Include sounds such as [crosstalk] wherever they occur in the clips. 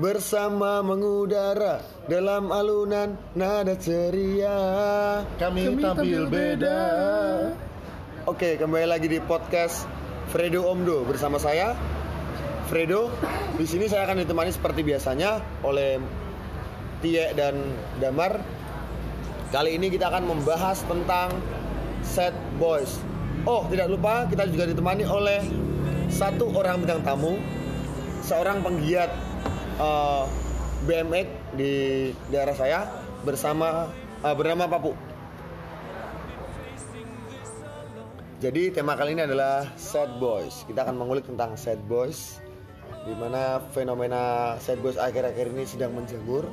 bersama mengudara dalam alunan nada ceria. Kami, tampil beda. Oke, kembali lagi di podcast Fredo Omdo bersama saya Fredo. Di sini saya akan ditemani seperti biasanya oleh Tie dan Damar. Kali ini kita akan membahas tentang Sad Boys. Oh, tidak lupa kita juga ditemani oleh satu orang bintang tamu, seorang penggiat uh, BMX di daerah saya bersama uh, bernama Papu. Jadi tema kali ini adalah sad boys. Kita akan mengulik tentang sad boys, di mana fenomena sad boys akhir-akhir ini sedang menjamur.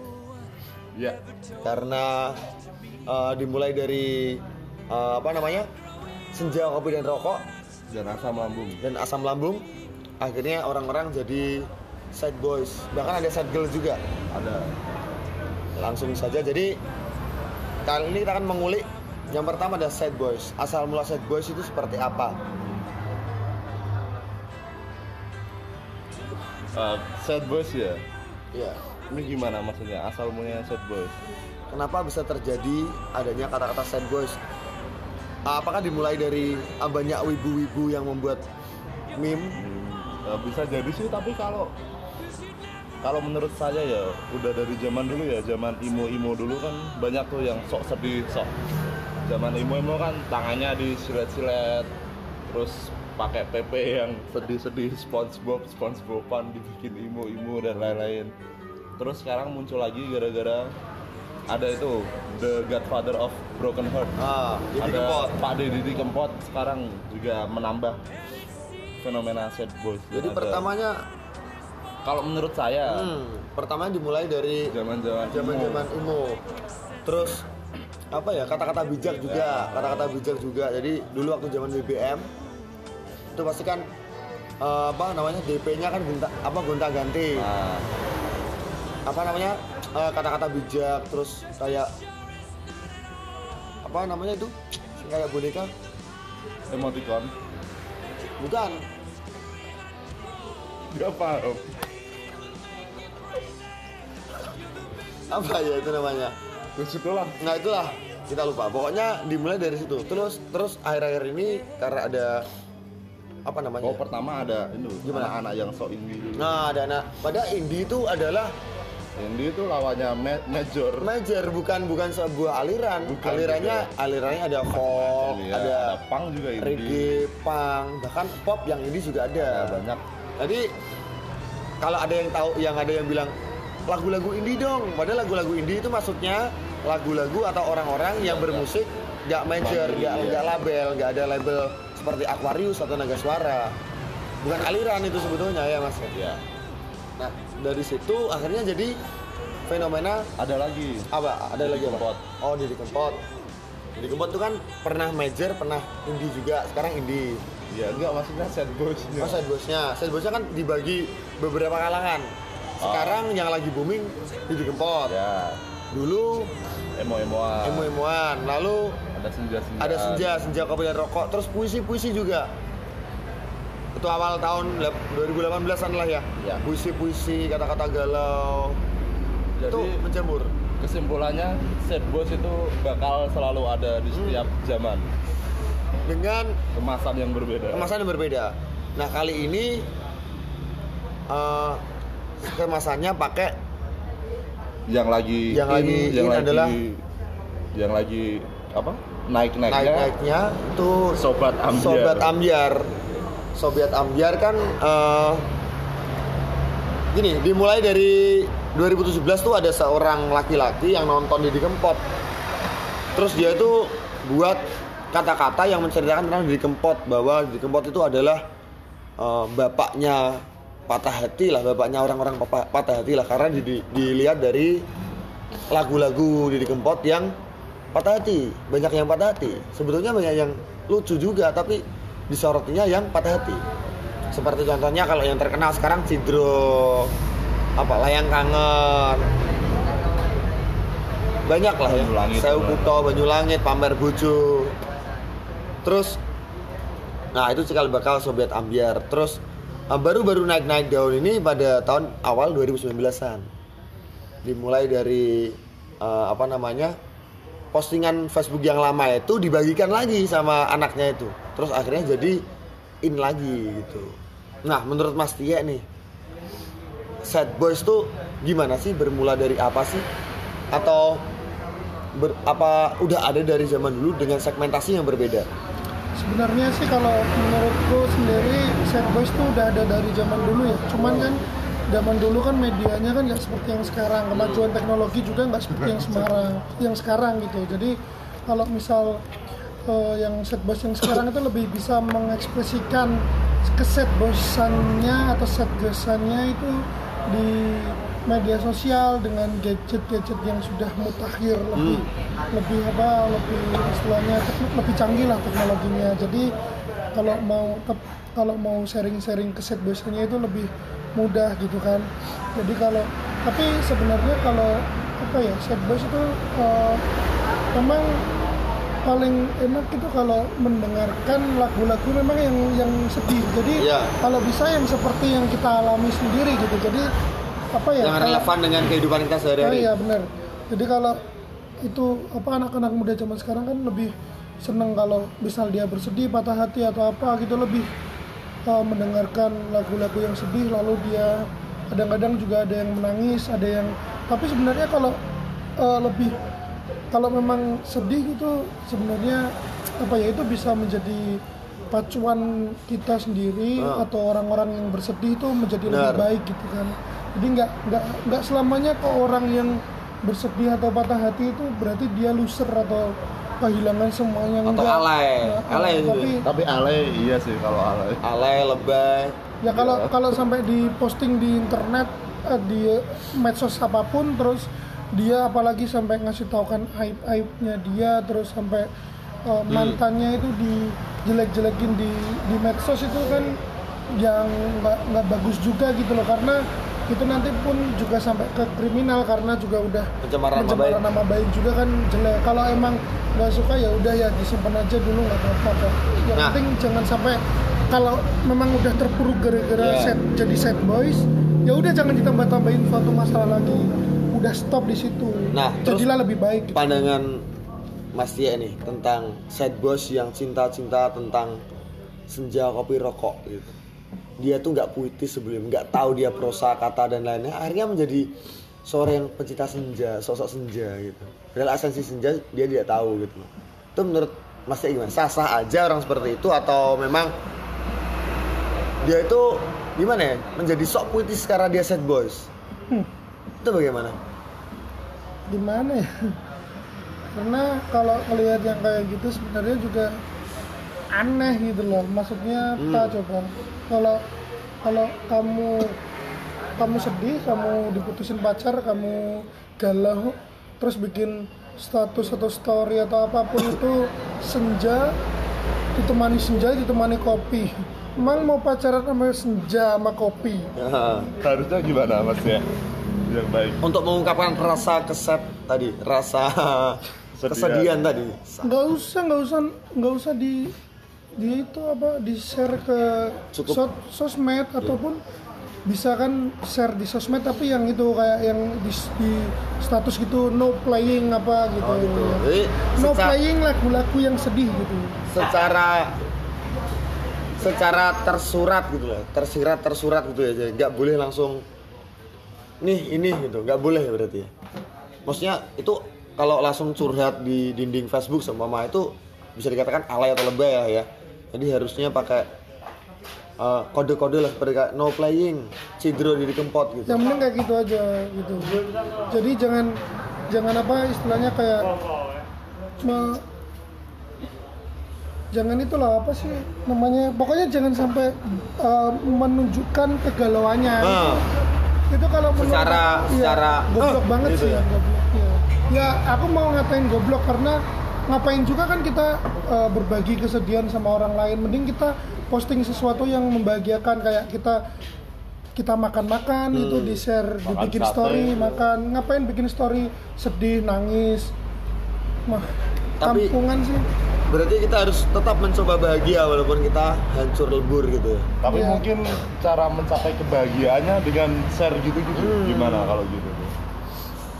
Ya. Karena uh, dimulai dari uh, apa namanya senja kopi dan rokok Dan asam lambung. dan asam lambung, akhirnya orang-orang jadi sad boys. Bahkan ada sad girl juga. Ada. Langsung saja. Jadi kali ini kita akan mengulik yang pertama ada sad boys. Asal mula sad boys itu seperti apa? Uh, sad boys ya. Ya. Ini gimana maksudnya? Asal mulanya sad boys. Kenapa bisa terjadi adanya kata-kata sad boys? Apakah dimulai dari banyak wibu-wibu yang membuat meme? Hmm, uh, bisa jadi sih tapi kalau kalau menurut saya ya udah dari zaman dulu ya zaman imo-imo dulu kan banyak tuh yang sok sedih sok. Zaman imo-imo kan tangannya disilet-silet terus pakai PP yang sedih-sedih SpongeBob SpongeBoban dibikin imo-imo dan lain-lain. Terus sekarang muncul lagi gara-gara ada itu The Godfather of Broken Heart. Ah, jadi ada kempot. Pak Deddy Kempot sekarang juga menambah fenomena sad boys. Jadi Ada- pertamanya, kalau menurut saya hmm, pertamanya dimulai dari zaman-zaman zaman-zaman imo. Terus apa ya kata-kata bijak juga, kata-kata bijak juga. Jadi dulu waktu zaman BBM itu pasti kan eh, apa namanya DP-nya kan gonta, apa gonta-ganti. Nah, apa namanya eh, kata-kata bijak terus kayak apa namanya itu? Kayak boneka. Emoticon. Bukan. Nggak paham apa ya itu namanya? Itulah nah itulah. Kita lupa. Pokoknya dimulai dari situ. Terus terus akhir-akhir ini karena ada apa namanya? Oh pertama ada ini Gimana? anak-anak yang sok indie dulu nah ada anak. Pada indie itu adalah indie itu lawannya ma- major. Major bukan bukan sebuah aliran. Bukan alirannya alirannya ada folk Iya, ada punk juga indie reggae punk bahkan pop yang indie juga ada. Ya, banyak. Jadi kalau ada yang tahu yang ada yang bilang lagu-lagu indie dong, padahal lagu-lagu indie itu maksudnya lagu-lagu atau orang-orang yang bermusik nggak major, nggak iya. nggak label, nggak ada label seperti Aquarius atau Naga Suara. Bukan aliran itu sebetulnya ya mas. ya Nah dari situ akhirnya jadi fenomena ada lagi apa? Ada Didi lagi apa? Kempot. Oh Didi Kempot. Didi Kempot itu kan pernah major, pernah indie juga. Sekarang indie. ya enggak maksudnya sad boysnya Oh, sad boysnya, sad boysnya kan dibagi beberapa kalangan. Sekarang yang lagi booming Didi Kempot. ya Dulu emo-emoan emo-emoan, lalu ada senja-senja ada senja, senja kopi dan rokok, terus puisi-puisi juga. Itu awal tahun lep- 2018-an lah ya. Ya. Puisi-puisi, kata-kata galau. itu jadi menjamur. kesimpulannya sad boys itu bakal selalu ada di setiap zaman Dengan kemasan yang berbeda kemasan yang berbeda. Nah, kali ini eh, kemasannya pakai yang lagi Yang lagi yang in lagi adalah- yang lagi apa naik naiknya naik-naiknya itu sobat ambiar Sobat Ambiar. Sobat Ambiar kan eh, gini, dimulai dari 2017 tuh ada seorang laki-laki yang nonton Didi Kempot. Terus dia itu buat kata-kata yang menceritakan tentang Didi Kempot bahwa Didi Kempot itu adalah eh, bapaknya patah hati lah, bapaknya orang-orang patah hati lah karena di- dilihat dari lagu-lagu Didi Kempot yang patah hati, banyak yang patah hati. Sebetulnya banyak yang lucu juga, tapi disorotinya yang patah hati. Seperti contohnya kalau yang terkenal sekarang Cidro, apa layang kangen, banyak lah ya. Banyulangit. Kuto, Banyulangit, Pamer Bojo. Terus, nah itu cikal bakal Sobat Ambiar. Terus baru-baru naik-naik daun ini pada tahun awal 2019-an. Dimulai dari uh, apa namanya? postingan Facebook yang lama itu dibagikan lagi sama anaknya itu. Terus akhirnya jadi in lagi gitu. Nah, menurut Mas Tia nih, sad boys tuh gimana sih bermula dari apa sih? Atau ber, apa udah ada dari zaman dulu dengan segmentasi yang berbeda? Sebenarnya sih kalau menurutku sendiri sad boys tuh udah ada dari zaman dulu ya. Cuman kan zaman dulu kan medianya kan nggak seperti yang sekarang. Kemajuan teknologi juga nggak seperti yang sekarang yang sekarang gitu. Jadi kalau misal eh, yang set boys yang sekarang itu lebih bisa mengekspresikan keset bosannya atau set bosannya itu di media sosial dengan gadget-gadget yang sudah mutakhir lebih lebih apa lebih istilahnya lebih canggih lah teknologinya. Jadi kalau mau kalau mau sharing-sharing keset bosannya itu lebih mudah gitu kan. Jadi kalau tapi sebenarnya kalau apa ya set boys itu eh, memang paling enak itu kalau mendengarkan lagu-lagu memang yang yang sedih. Jadi Iya. kalau bisa yang seperti yang kita alami sendiri gitu. Jadi apa ya yang kalau- relevan dengan kehidupan kita Oh sehari-hari. iya benar. Jadi kalau itu apa anak-anak muda zaman sekarang kan lebih seneng kalau misal dia bersedih, patah hati atau apa gitu lebih uh, mendengarkan lagu-lagu yang sedih lalu dia kadang-kadang juga ada yang menangis, ada yang tapi sebenarnya kalau uh, lebih kalau memang sedih gitu sebenarnya apa ya itu bisa menjadi pacuan kita sendiri Ah. atau orang-orang yang bersedih itu menjadi lebih Benar. baik gitu kan jadi nggak nggak nggak selamanya ke orang yang bersedih atau patah hati itu berarti dia loser atau kehilangan semuanya Atau enggak alay. Nah, Alay itu tapi Tapi alay iya sih kalau alay. Alay, lebay. ya kalau Iya. kalau sampai di posting di internet eh, di medsos apa pun terus dia apalagi sampai ngasih tahu kan aib aibnya dia terus sampai eh, mantannya itu dijelek-jelekin di di medsos itu kan yang nggak nggak bagus juga gitu loh karena itu nanti pun juga sampai ke kriminal karena juga udah Pencemaran nama pencemaran baik. nama baik juga kan jelek kalau emang nggak suka ya udah ya disimpan aja dulu nggak apa-apa yang Nah. penting jangan sampai kalau memang udah terpuruk gara-gara Yeah. set jadi set boys ya udah jangan ditambah-tambahin suatu masalah lagi udah stop di situ Nah, terus jadilah lebih baik gitu. Pandangan Mas Tia nih tentang sad boys yang cinta-cinta tentang senja kopi rokok gitu. Dia tuh nggak puitis sebelum nggak tahu dia prosa kata dan lainnya. Akhirnya menjadi seorang yang pencinta senja sosok senja gitu. Padahal esensi senja dia tidak tahu gitu. Itu menurut Mas gimana sah sah aja orang seperti itu atau memang dia itu gimana ya menjadi sok puitis karena dia sad boys? Hmm. itu bagaimana? Gimana ya? Karena kalau ngelihat yang kayak gitu sebenarnya juga aneh gitu loh. Maksudnya apa Hmm. coba kalau kalau kamu kamu sedih kamu diputusin pacar kamu galau terus bikin status atau story atau apa pun itu senja ditemani senja ditemani kopi emang mau pacaran sama senja sama kopi Ya. Harusnya gimana mas ya? Yang baik. untuk mengungkapkan rasa keset tadi rasa [laughs] kesedihan tadi nggak usah nggak usah nggak usah di di itu apa di share ke Cukup. so- sosmed ataupun bisa kan share di sosmed tapi yang itu kayak yang di, di status gitu no playing apa gitu, oh gitu. Jadi no seca- playing lagu-lagu yang sedih gitu. Secara secara tersurat gitu loh tersirat tersurat gitu ya jadi nggak boleh langsung nih ini gitu. Nggak boleh ya berarti. Ya maksudnya itu kalau langsung curhat di dinding Facebook sama mama itu bisa dikatakan alay atau lebay ya ya jadi harusnya pakai eh, kode-kode lah seperti kayak no playing cidro diri kempot gitu yang penting kayak gitu aja gitu jadi jangan jangan apa istilahnya kayak me- jangan itulah apa sih namanya pokoknya jangan sampai uh, menunjukkan kegalauannya Nah. itu kalau menurut Secara- ya, secara- goblok eh, banget gitu sih ya. ya goblok ya. ya aku mau ngatain goblok karena ngapain juga kan kita uh, berbagi kesedihan sama orang lain mending kita posting sesuatu yang membahagiakan kayak kita kita makan-makan Hmm. itu di share Makan dibikin sate. story makan ngapain bikin story sedih nangis mah Tapi- kampungan sih berarti kita harus tetap mencoba bahagia walaupun kita hancur lebur gitu ya Tapi Iya. mungkin cara mencapai kebahagiaannya dengan share gitu-gitu. Hmm. Gimana kalau gitu?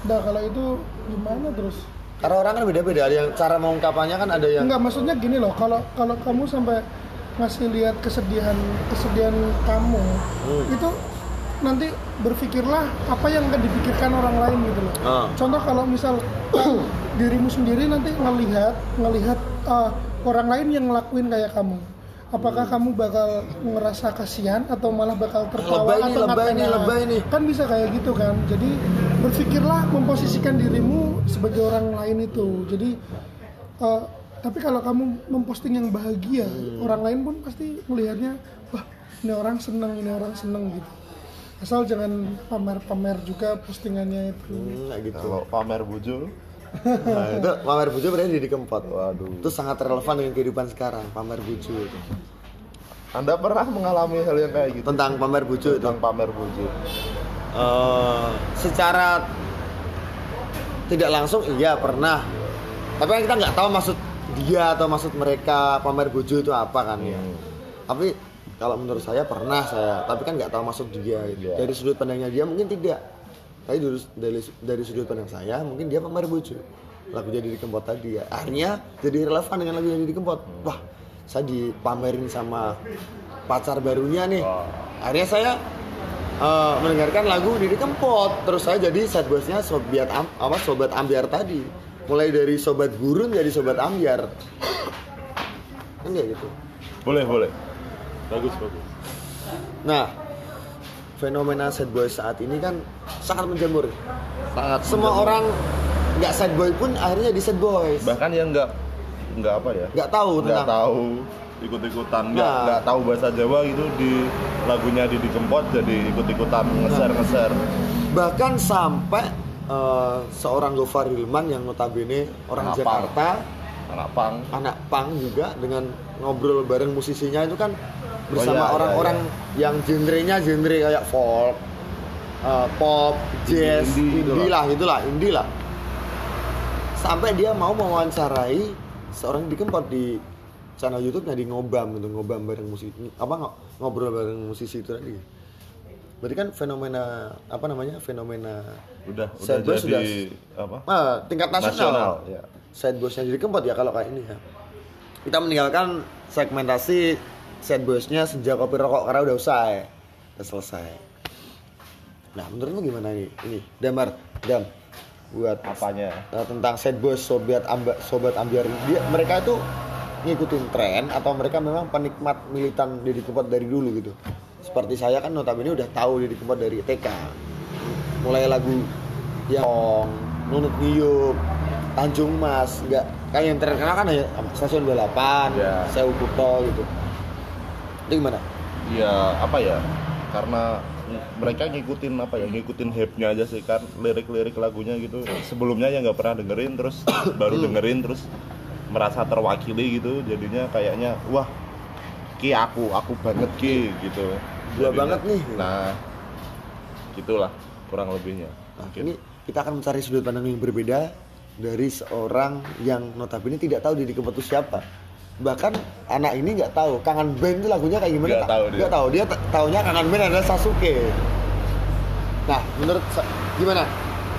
Nah kalau itu gimana terus? Karena orang kan beda-beda ada yang cara mengungkapannya kan ada yang Enggak maksudnya gini loh, kalau kalau kamu sampai ngasih lihat kesedihan kesedihan kamu Hmm. itu nanti berpikirlah apa yang akan dipikirkan orang lain gitu loh. Ah. Contoh kalau misal dirimu sendiri nanti ngelihat ngelihat uh, orang lain yang ngelakuin kayak kamu. Apakah kamu bakal ngerasa kasihan atau malah bakal tertawa Lebay nih, atau lebay ngatain nih, lebay nih. Kan bisa kayak gitu kan. Jadi berpikirlah memposisikan dirimu sebagai orang lain itu. Jadi uh, tapi kalau kamu memposting yang bahagia, Hmm. orang lain pun pasti melihatnya, wah ini orang seneng, ini orang seneng gitu. Asal jangan pamer-pamer juga postingannya itu. Hmm, kayak gitu Kalau pamer bujo, nah, itu pamer bujo berarti di kempot waduh. itu sangat relevan dengan kehidupan sekarang pamer bujo itu Anda pernah mengalami hal yang kayak gitu? tentang pamer itu Tentang pamer bujo. Eh, secara tidak langsung iya pernah tapi kan kita nggak tahu maksud dia atau maksud mereka pamer bujo itu apa kan ya Hmm. tapi kalau menurut saya pernah saya tapi kan nggak tahu maksud dia gitu. Iya. dari sudut pandangnya dia mungkin tidak tapi dari, dari, dari sudut pandang saya mungkin dia pamer bujo lagu jadi dikempot tadi ya. Akhirnya jadi relevan dengan lagu jadi dikempot wah saya dipamerin sama pacar barunya nih. Akhirnya saya eh, mendengarkan lagu Didi Kempot. Terus saya jadi sad boysnya sobat am, apa sobat ambiar tadi. Mulai dari sobat gurun jadi sobat ambiar. Kan kayak gitu. Boleh, boleh. Bagus, bagus. nah fenomena sad boy saat ini kan sangat menjamur Sangat semua menjamur. orang nggak sad boy pun akhirnya jadi sad boys bahkan yang nggak nggak apa ya? Nggak tahu nggak tahu ikut-ikutan. Nggak Nah. nggak tahu bahasa Jawa gitu di lagunya di Kempot jadi ikut-ikutan nge-share nge-share bahkan sampai eh, seorang Gofar Hilman yang notabene orang Anak pang. Jakarta. Anak pang. Anak pang juga dengan ngobrol bareng musisinya itu kan bersama Oh, iya, orang-orang yang genrenya genre kayak folk, eh, pop, jazz, Indie, indie, indie lah itulah, indie lah. Sampai dia mau mewawancarai seorang di Kempot di channel YouTube-nya di ngobam itu ngobam bareng musisi apa ngo- ngobrol bareng musisi itu tadi. Berarti kan fenomena apa namanya fenomena udah udah jadi apa ah, tingkat nasional. Nasional, ya. Sad boysnya jadi keempat ya kalau kayak ini ya. Kita meninggalkan segmentasi sad boysnya sejak kopi rokok karena udah usai, udah selesai. Nah, menurutmu gimana ini? Ini Damar, Dam, buat apanya eh, tentang sad boys sobat amba, sobat ambiar dia mereka itu ngikutin tren atau mereka memang penikmat militan Didi Kempot dari dulu gitu. Seperti saya kan notabene udah tahu Didi Kempot dari TK. Mulai lagu yang Nunut Ngiyup, Tanjung Mas, enggak kayak yang terkenal kan hanya stasiun balapan, Ya. Sewu Kuto gitu. Itu gimana? ya apa ya karena mereka ngikutin apa ya ngikutin hype-nya aja sih kan lirik-lirik lagunya gitu sebelumnya ya nggak pernah dengerin terus [coughs] baru dengerin terus merasa terwakili gitu jadinya kayaknya wah ki aku aku banget ki gitu Gua banget nih. nah gitulah kurang lebihnya Nah, Mungkin. ini kita akan mencari sudut pandang yang berbeda dari seorang yang notabene tidak tahu Didi Kempot itu siapa. Bahkan anak ini nggak tahu Kangen Band itu lagunya kayak gimana? Nggak tahu dia. nggak tahu. Dia taunya Kangen Band adalah Sasuke. Nah, menurut gimana?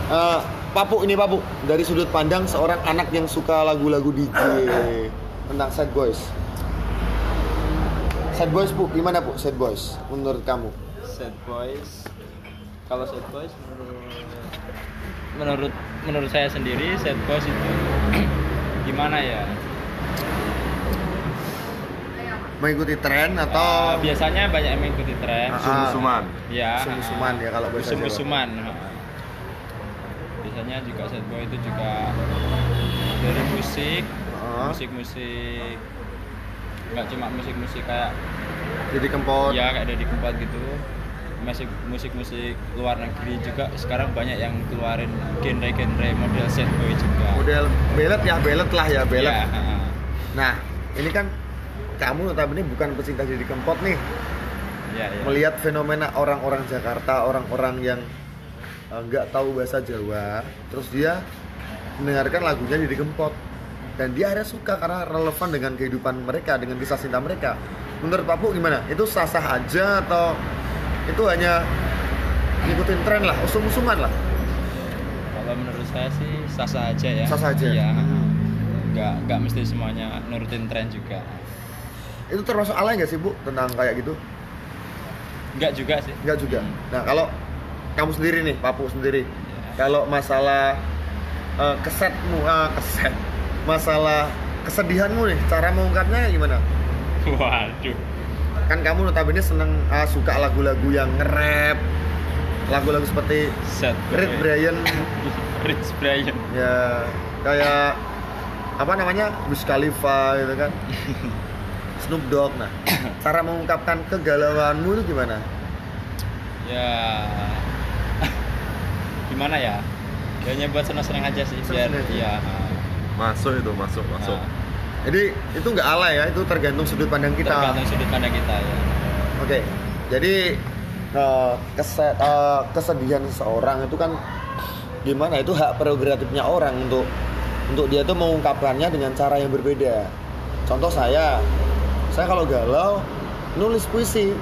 Eh, Papu ini Papu dari sudut pandang seorang anak yang suka lagu-lagu DJ tentang Sad Boys. Sad Boys Bu, gimana Bu Sad Boys menurut kamu? Sad boys kalau sad boys menurut menurut menurut saya sendiri sad boys itu [clears throat] gimana ya Mengikuti tren atau Eh, biasanya banyak yang mengikuti tren Ah, Sum-suman. ya Musuh-musuhan ya kalau bahasa Jawa. musim-musiman biasanya juga sad boy itu juga dari musik Ah. musik-musik nggak cuma musik-musik kayak Jadi kempot. ya kayak dari Kempot gitu musik musik-musik luar negeri juga sekarang banyak yang keluarin genre-genre model sad boy juga Model belet ya, belet lah ya, belet. Ya, heeh. Nah, ini kan kamu notabene bukan pecinta Didi Kempot nih. ya, ya. Melihat fenomena orang-orang Jakarta, orang-orang yang eh, nggak tahu bahasa Jawa, terus dia mendengarkan lagunya Didi Kempot. dan dia akhirnya suka karena relevan dengan kehidupan mereka dengan kisah cinta mereka menurut Pak gimana itu sah sah aja atau itu hanya ngikutin tren lah usum-usuman lah Kalau menurut saya sih sah-sah aja ya. sah sah aja Iya. Hmm. Nggak nggak mesti semuanya nurutin tren juga. itu termasuk alay nggak sih Bu tentang kayak gitu Nggak juga sih. Enggak juga. Hmm. Nah, kalau kamu sendiri nih, Papu sendiri. Kalau masalah eh, kesetmu, ah, keset. Masalah kesedihanmu nih, cara mengungkapnya gimana? [laughs] Waduh. Kan kamu notabene seneng ah, suka lagu-lagu yang nge-rap. Lagu-lagu seperti Set. Rich Brian [laughs] Rich Brian. ya kayak apa namanya? Wiz Khalifa gitu kan. [laughs] Snoop Dogg. Nah, [coughs] cara mengungkapkan kegalauanmu itu gimana? Ya. [laughs] Gimana ya? Ya hanya buat senang-senang aja sih. Biar iya. Masuk itu, masuk, masuk. Nah, Jadi itu nggak alay ya, itu tergantung sudut pandang kita. tergantung sudut pandang kita ya. Oke, jadi eh, kese- eh, kesedihan seseorang itu kan gimana? Itu hak prerogatifnya orang untuk untuk dia tuh mengungkapkannya dengan cara yang berbeda. Contoh saya, saya kalau galau nulis puisi.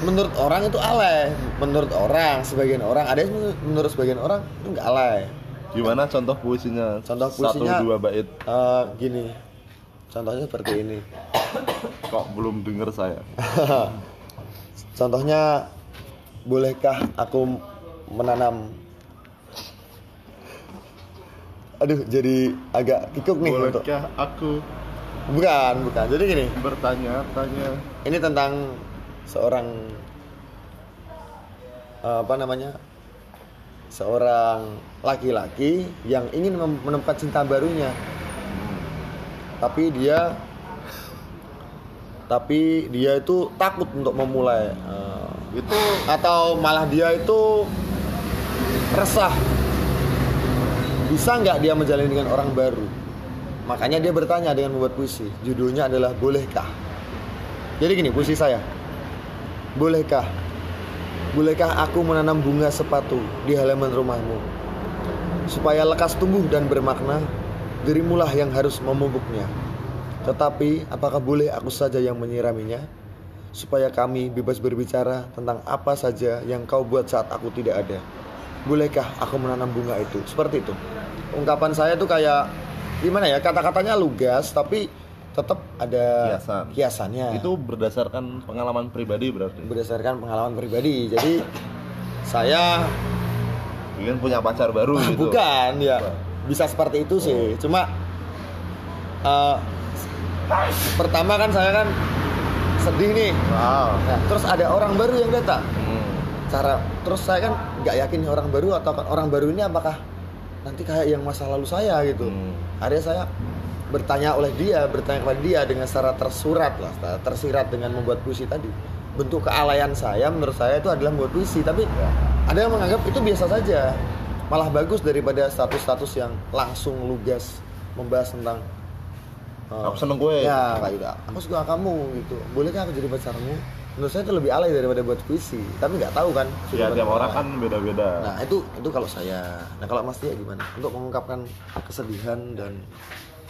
Menurut orang itu alay. Menurut orang, sebagian orang ada yang menurut sebagian orang itu nggak alay. Gimana contoh puisinya? Contoh puisinya- Satu dua bait. Eh, gini, contohnya seperti ini. Kok belum denger saya? [laughs] Contohnya, bolehkah aku menanam? Aduh, jadi agak kikuk nih untuk. Bolehkah aku Bukan, bukan. Jadi gini, bertanya-tanya? ini tentang seorang eh, apa namanya? Seorang laki-laki yang ingin menemukan cinta barunya. Tapi dia tapi dia itu takut untuk memulai. Eh, Itu atau malah dia itu resah. Bisa nggak dia menjalani dengan orang baru? Makanya dia bertanya dengan membuat puisi. Judulnya adalah bolehkah? Jadi gini puisi saya. Bolehkah? Bolehkah aku menanam bunga sepatu di halaman rumahmu supaya lekas tumbuh dan bermakna dirimulah yang harus memupuknya tetapi apakah boleh aku saja yang menyiraminya supaya kami bebas berbicara tentang apa saja yang kau buat saat aku tidak ada. Bolehkah aku menanam bunga itu? Seperti itu. Ungkapan saya tuh kayak gimana ya? Kata-katanya lugas tapi tetap ada Hiasan. hiasannya. itu berdasarkan pengalaman pribadi berarti. berdasarkan pengalaman pribadi. Jadi saya Ingin punya pacar baru gitu. bukan ya bisa seperti itu sih. Cuma eh, pertama kan saya kan sedih nih. Wow. Nah, terus ada orang baru yang datang. Hmm. cara terus saya kan nggak yakin orang baru atau orang baru ini apakah nanti kayak yang masa lalu saya gitu Hmm. akhirnya saya bertanya oleh dia bertanya kepada dia dengan secara tersurat lah tersirat dengan membuat puisi tadi bentuk kealayan saya menurut saya itu adalah membuat puisi tapi ada yang menganggap itu biasa saja malah bagus daripada status-status yang langsung lugas membahas tentang Aku seneng gue. ya kayak gitu. Aku suka kamu gitu. Bolehkah aku jadi pacarmu? Menurut saya itu lebih alay daripada buat puisi. Tapi nggak tahu kan Ya tiap orang kan beda-beda. nah itu itu kalau saya. Nah kalau mas Tia gimana? Untuk mengungkapkan kesedihan dan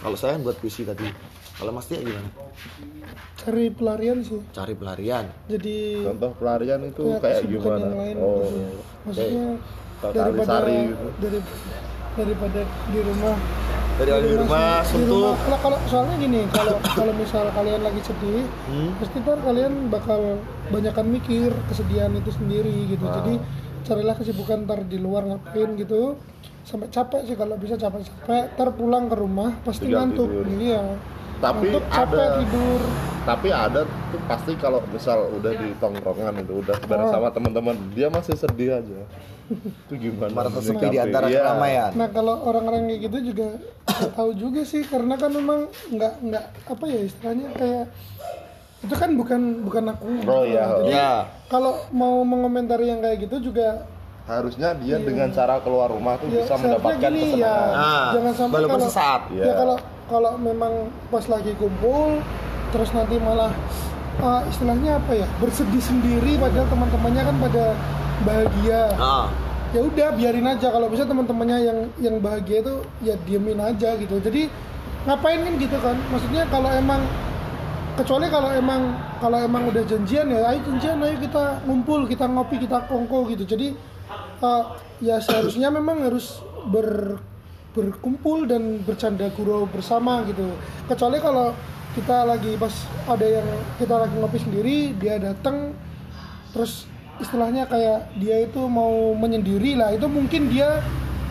kalau saya buat puisi tadi kalau mas Tia gimana? Cari pelarian sih. Cari pelarian? Jadi Contoh pelarian itu kayak gimana? Oh. gitu. maksudnya Kayak daripada gitu. dari daripada di rumah. Dari di rumah rumah. Kalau, kalau soalnya gini kalau kalau misal kalian lagi sedih Hmm. pasti ntar kalian bakal banyakan mikir kesedihan itu sendiri gitu. Ah. jadi carilah kesibukan ntar di luar ngapain gitu. Sampai capek sih kalau bisa capek-capek ntar pulang ke rumah pasti Tinggal ngantuk. iya Tapi ngantuk capek ada- tidur Tapi ada tuh pasti kalau misal udah di tongkrongan itu udah bareng Oh. sama teman-teman, dia masih sedih aja. [laughs] itu gimana? merasa sepi di antara Iya. keramaian Nah kalau orang-orang kayak gitu juga [coughs] tahu juga sih karena kan memang nggak nggak apa ya istilahnya kayak itu kan bukan bukan aku. Oh, iya. Jadi ya kalau mau mengomentari yang kayak gitu juga Harusnya dia dengan cara keluar rumah tuh ya bisa mendapatkan gini kesenangan. ya Nah, jangan sampai walaupun kalau sesaat. ya Iya. kalau kalau memang pas lagi kumpul terus nanti malah ah, istilahnya apa ya bersedih sendiri padahal teman-temannya kan pada bahagia. Ah. Ya udah biarin aja. Kalau bisa teman-temannya yang yang bahagia itu ya diemin aja gitu. Jadi ngapain kan gitu kan? Maksudnya kalau emang kecuali kalau emang kalau emang udah janjian ya ayo janjian ayo kita ngumpul kita ngopi kita kongko gitu. Jadi eh, ya seharusnya memang harus ber berkumpul dan bercanda gurau bersama gitu. Kecuali kalau kita lagi pas ada yang kita lagi ngopi sendiri dia datang terus istilahnya kayak dia itu mau menyendiri lah. Itu mungkin dia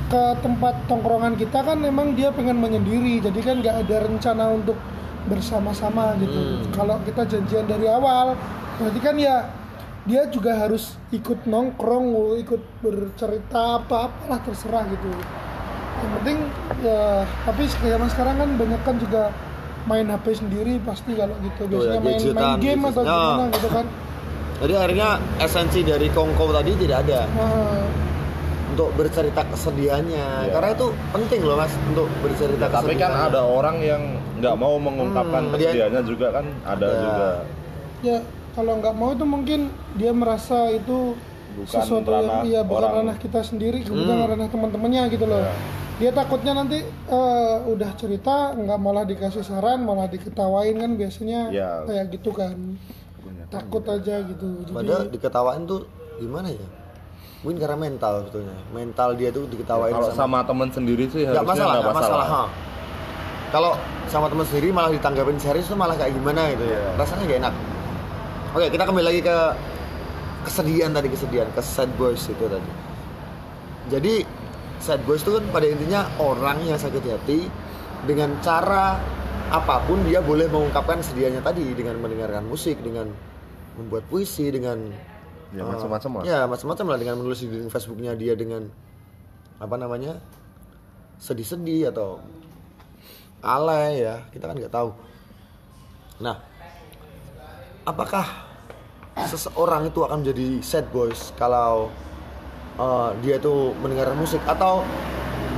ke tempat tongkrongan kita kan memang dia pengen menyendiri. Jadi kan nggak ada rencana untuk bersama-sama gitu. Kalau kita janjian dari awal berarti kan ya dia juga harus ikut nongkrong ikut bercerita apa apalah terserah gitu yang penting ya tapi zaman sekarang kan banyak kan juga main HP sendiri pasti kalau gitu Tuh ya, biasanya main, main game atau gadget. gimana gitu kan [laughs] Jadi akhirnya esensi dari kongko tadi tidak ada nah, untuk bercerita kesedihannya. Iya. Karena itu penting loh mas untuk bercerita tapi kan ada orang yang nggak mau mengungkapkan Hmm, dia- kesedihannya juga kan ada Ada. juga ya kalau nggak mau itu mungkin dia merasa itu Bukan sesuatu yang ranah iya bukan ranah kita sendiri kemudian Hmm. ranah teman-temannya gitu loh Ya. Dia takutnya nanti eh, udah cerita nggak malah dikasih saran malah diketawain kan biasanya Ya. kayak gitu kan takut aja gitu jadi Padahal diketawain tuh gimana ya? Mungkin karena mental sebetulnya. Mental dia tuh diketawain kalau sama teman sendiri sih nggak masalah, nggak masalah. ha. Kalau sama teman sendiri malah ditanggapin serius tuh malah kayak gimana gitu ya. Iya. Rasanya gak enak. Oke, kita kembali lagi ke kesedihan tadi kesedihan, ke sad boys itu tadi. Jadi sad boys itu kan pada intinya orang yang sakit hati dengan cara apa pun dia boleh mengungkapkan kesedihannya tadi dengan mendengarkan musik, dengan membuat puisi, dengan Ya, eh, macam-macam lah. Ya macam-macam lah dengan menulis di Facebooknya dia dengan apa namanya sedih-sedih atau alay ya kita kan nggak tahu. Nah, apakah seseorang itu akan menjadi sad boys kalau uh, dia itu mendengar musik atau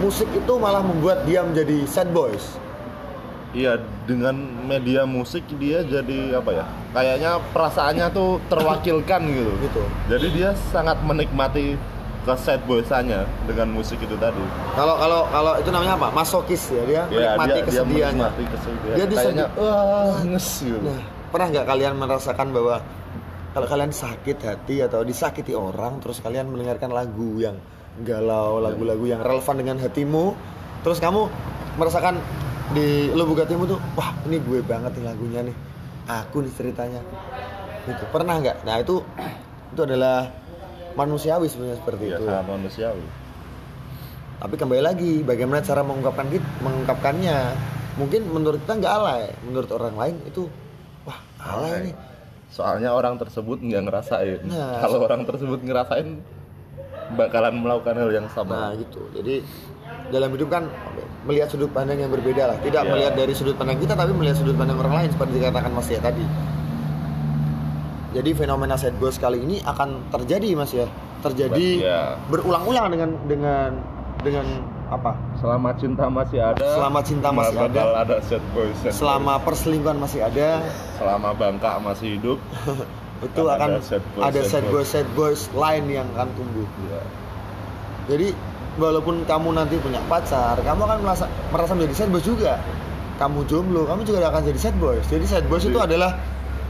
musik itu malah membuat dia menjadi sad boys? Iya dengan media musik dia jadi apa ya? Kayaknya perasaannya tuh terwakilkan gitu. Gitu. Jadi dia sangat menikmati ke sad boysannya dengan musik itu tadi. Kalau kalau kalau itu namanya apa? Masokis ya dia Ya, menikmati dia, dia kesedihannya. menikmati kesedihan. Dia Kayaknya wah nges gitu. Nah, pernah nggak kalian merasakan bahwa kalau kalian sakit hati atau disakiti orang, terus kalian mendengarkan lagu yang galau, lagu-lagu yang relevan dengan hatimu, terus kamu merasakan di lubuk hatimu tuh, wah ini gue banget nih lagunya nih, aku nih ceritanya, itu pernah nggak? Nah itu itu adalah manusiawi sebenarnya seperti Iya, itu. sangat manusiawi. Tapi kembali lagi, bagaimana cara mengungkapkan kita, mengungkapkannya? Mungkin menurut kita nggak alay, menurut orang lain itu, wah alay nih. Soalnya orang tersebut nggak ngerasain. Nah, Kalau orang tersebut ngerasain bakalan melakukan hal yang Nah sama. gitu. Jadi dalam hidup kan melihat sudut pandang yang berbeda lah. Tidak Iya. melihat dari sudut pandang kita, tapi melihat sudut pandang orang lain seperti dikatakan Mas ya tadi. Jadi fenomena sad boys kali ini akan terjadi Mas ya. Terjadi Iya. berulang-ulang dengan dengan dengan apa? Selama cinta masih ada. Selama cinta masih bakal ada sad boy. boy. Selama perselingkuhan masih ada, selama bangka masih hidup. [laughs] itu Akan akan ada sad boys, ada sad sad boys. boys sad boys lain yang akan tumbuh. Ya. Jadi walaupun kamu nanti punya pacar, kamu akan merasa merasa menjadi sad boys juga. Kamu jomblo, kamu juga akan jadi sad boys. Jadi sad boys itu adalah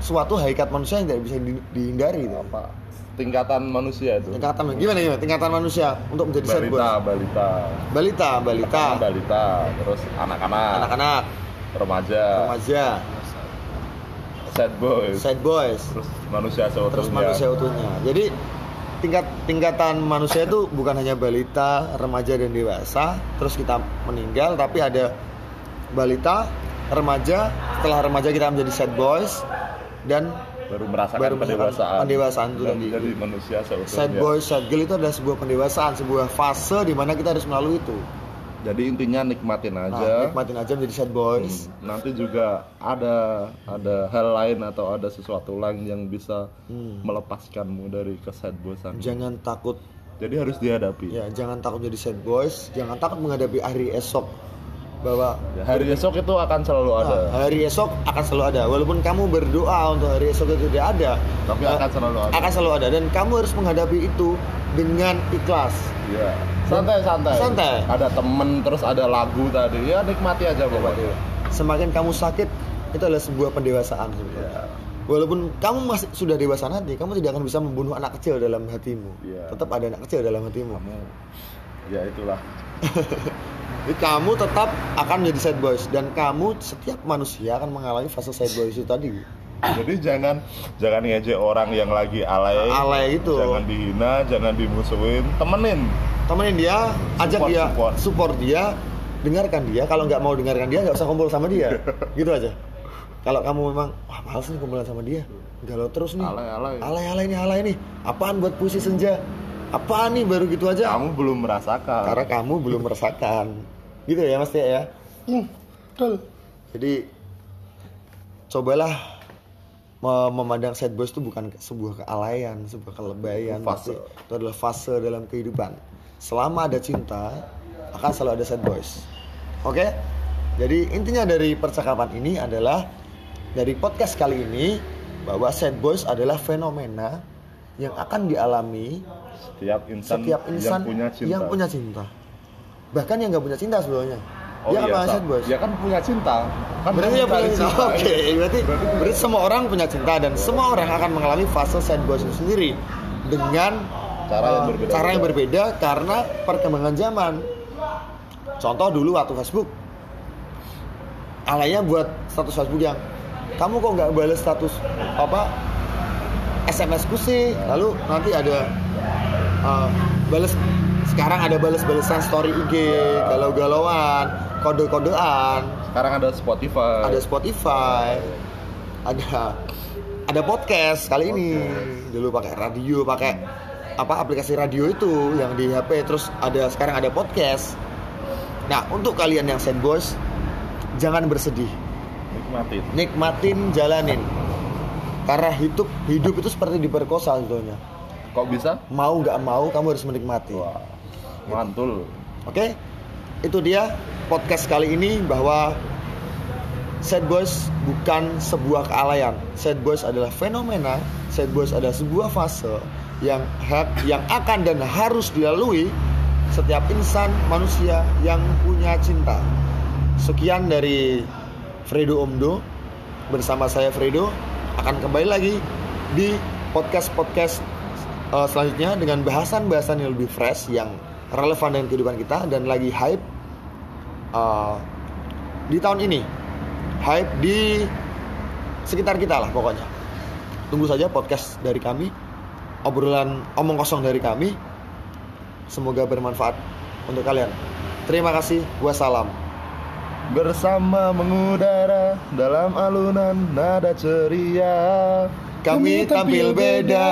suatu hakikat manusia yang tidak bisa di- dihindari. Itu. Apa? Tingkatan manusia itu. Tingkatan gimana gimana? Tingkatan manusia untuk menjadi sad boys. balita, balita, Balita, balita, balita, terus anak-anak, anak-anak, remaja, remaja, sad boys, sad boys, terus manusia seutuhnya. terus manusia utuhnya. Jadi tingkat tingkatan manusia itu bukan hanya balita, remaja dan dewasa, terus kita meninggal, tapi ada balita, remaja, setelah remaja kita menjadi sad boys dan baru merasakan Baru pendewasaan. pendewasaan itu dan tadi. menjadi manusia seutuhnya. sad boy, sad girl itu adalah sebuah pendewasaan, sebuah fase di mana kita harus melalui itu. Jadi intinya nikmatin Nah, aja. nikmatin aja menjadi sad boys. Hmm, nanti juga ada ada hal lain atau ada sesuatu lain yang bisa Hmm. melepaskanmu dari kesad bosan. Jangan takut Jadi harus dihadapi. ya, jangan takut jadi sad boys, jangan takut menghadapi hari esok bahwa Ya, hari esok itu akan selalu ada. Nah, hari esok akan selalu ada. Walaupun kamu berdoa untuk hari esok itu tidak ada, Tapi eh, akan selalu ada. akan selalu ada dan kamu harus menghadapi itu dengan ikhlas. Iya. Santai santai. Santai. Ada temen terus ada lagu tadi. Ya nikmati aja pokoknya. semakin kamu sakit itu adalah sebuah pendewasaan sebenarnya. Iya. Walaupun kamu masih sudah dewasa nanti, kamu tidak akan bisa membunuh anak kecil dalam hatimu. Iya. Tetap ada anak kecil dalam hatimu. kamu ya itulah [laughs] Jadi kamu tetap akan menjadi sad boys dan kamu setiap manusia akan mengalami fase sad boys itu tadi. jadi jangan jangan ngejek orang yang lagi alay Alay itu. jangan dihina jangan dimusuhin temenin Temenin dia, ajak Support, dia, support. support dia, dengarkan dia. Kalau nggak mau dengarkan dia, nggak usah kumpul sama dia. [laughs] gitu aja. Kalau kamu memang, wah males nih kumpulan sama dia, galau terus nih. Alay, alay. alay, alay nih, alay nih. Apaan buat puisi senja? Apaan nih baru gitu aja? kamu belum merasakan Karena kamu belum merasakan. Gitu ya Mas Tia ya. Hmm, betul. Jadi cobalah me- memandang sad boys itu bukan sebuah kealayan, sebuah kelebayan, Fase. tapi itu adalah fase dalam kehidupan. Selama ada cinta, akan selalu ada sad boys. Oke? Jadi intinya dari percakapan ini adalah dari podcast kali ini bahwa sad boys adalah fenomena yang akan dialami setiap insan, setiap insan yang punya cinta yang punya cinta. Bahkan yang nggak punya cinta sebelumnya. oh Dia akan iya Sa. sad boys. ya kan punya cinta kan Berarti ya punya cinta. Oke, berarti, Berarti berarti semua orang punya cinta dan semua orang akan mengalami fase sad itu sendiri dengan Cara yang eh, berbeda-beda. cara yang berbeda karena perkembangan zaman. Contoh dulu waktu Facebook, alaynya buat status Facebook yang kamu kok nggak balas status apa SMS ku sih, lalu nanti ada eh, balas sekarang ada balas-balasan story IG, galau-galauan, kode-kodean, sekarang ada Spotify ada Spotify, ada ada podcast kali ini. Dulu pakai radio, pakai apa aplikasi radio itu yang di HP terus ada sekarang ada podcast. Nah, untuk kalian yang sad boys jangan bersedih. nikmatin Nikmatin, jalanin. Karena hidup hidup itu seperti diperkosa sebetulnya. Kok bisa Mau nggak mau kamu harus menikmati. wah mantul Oke, itu dia podcast kali ini bahwa sad boys bukan sebuah kealayan. Sad boys adalah fenomena. Sad boys adalah sebuah fase yang ha- yang akan dan harus dilalui setiap insan manusia yang punya cinta. Sekian dari Fredo Omdo bersama saya Fredo akan kembali lagi di podcast-podcast uh, selanjutnya dengan bahasan-bahasan yang lebih fresh yang relevan dengan kehidupan kita dan lagi hype uh, di tahun ini. Hype di sekitar kita lah pokoknya. Tunggu saja podcast dari kami obrolan omong kosong dari kami. Semoga bermanfaat untuk kalian. Terima kasih wassalam. Bersama mengudara dalam alunan nada ceria. Kami tampil beda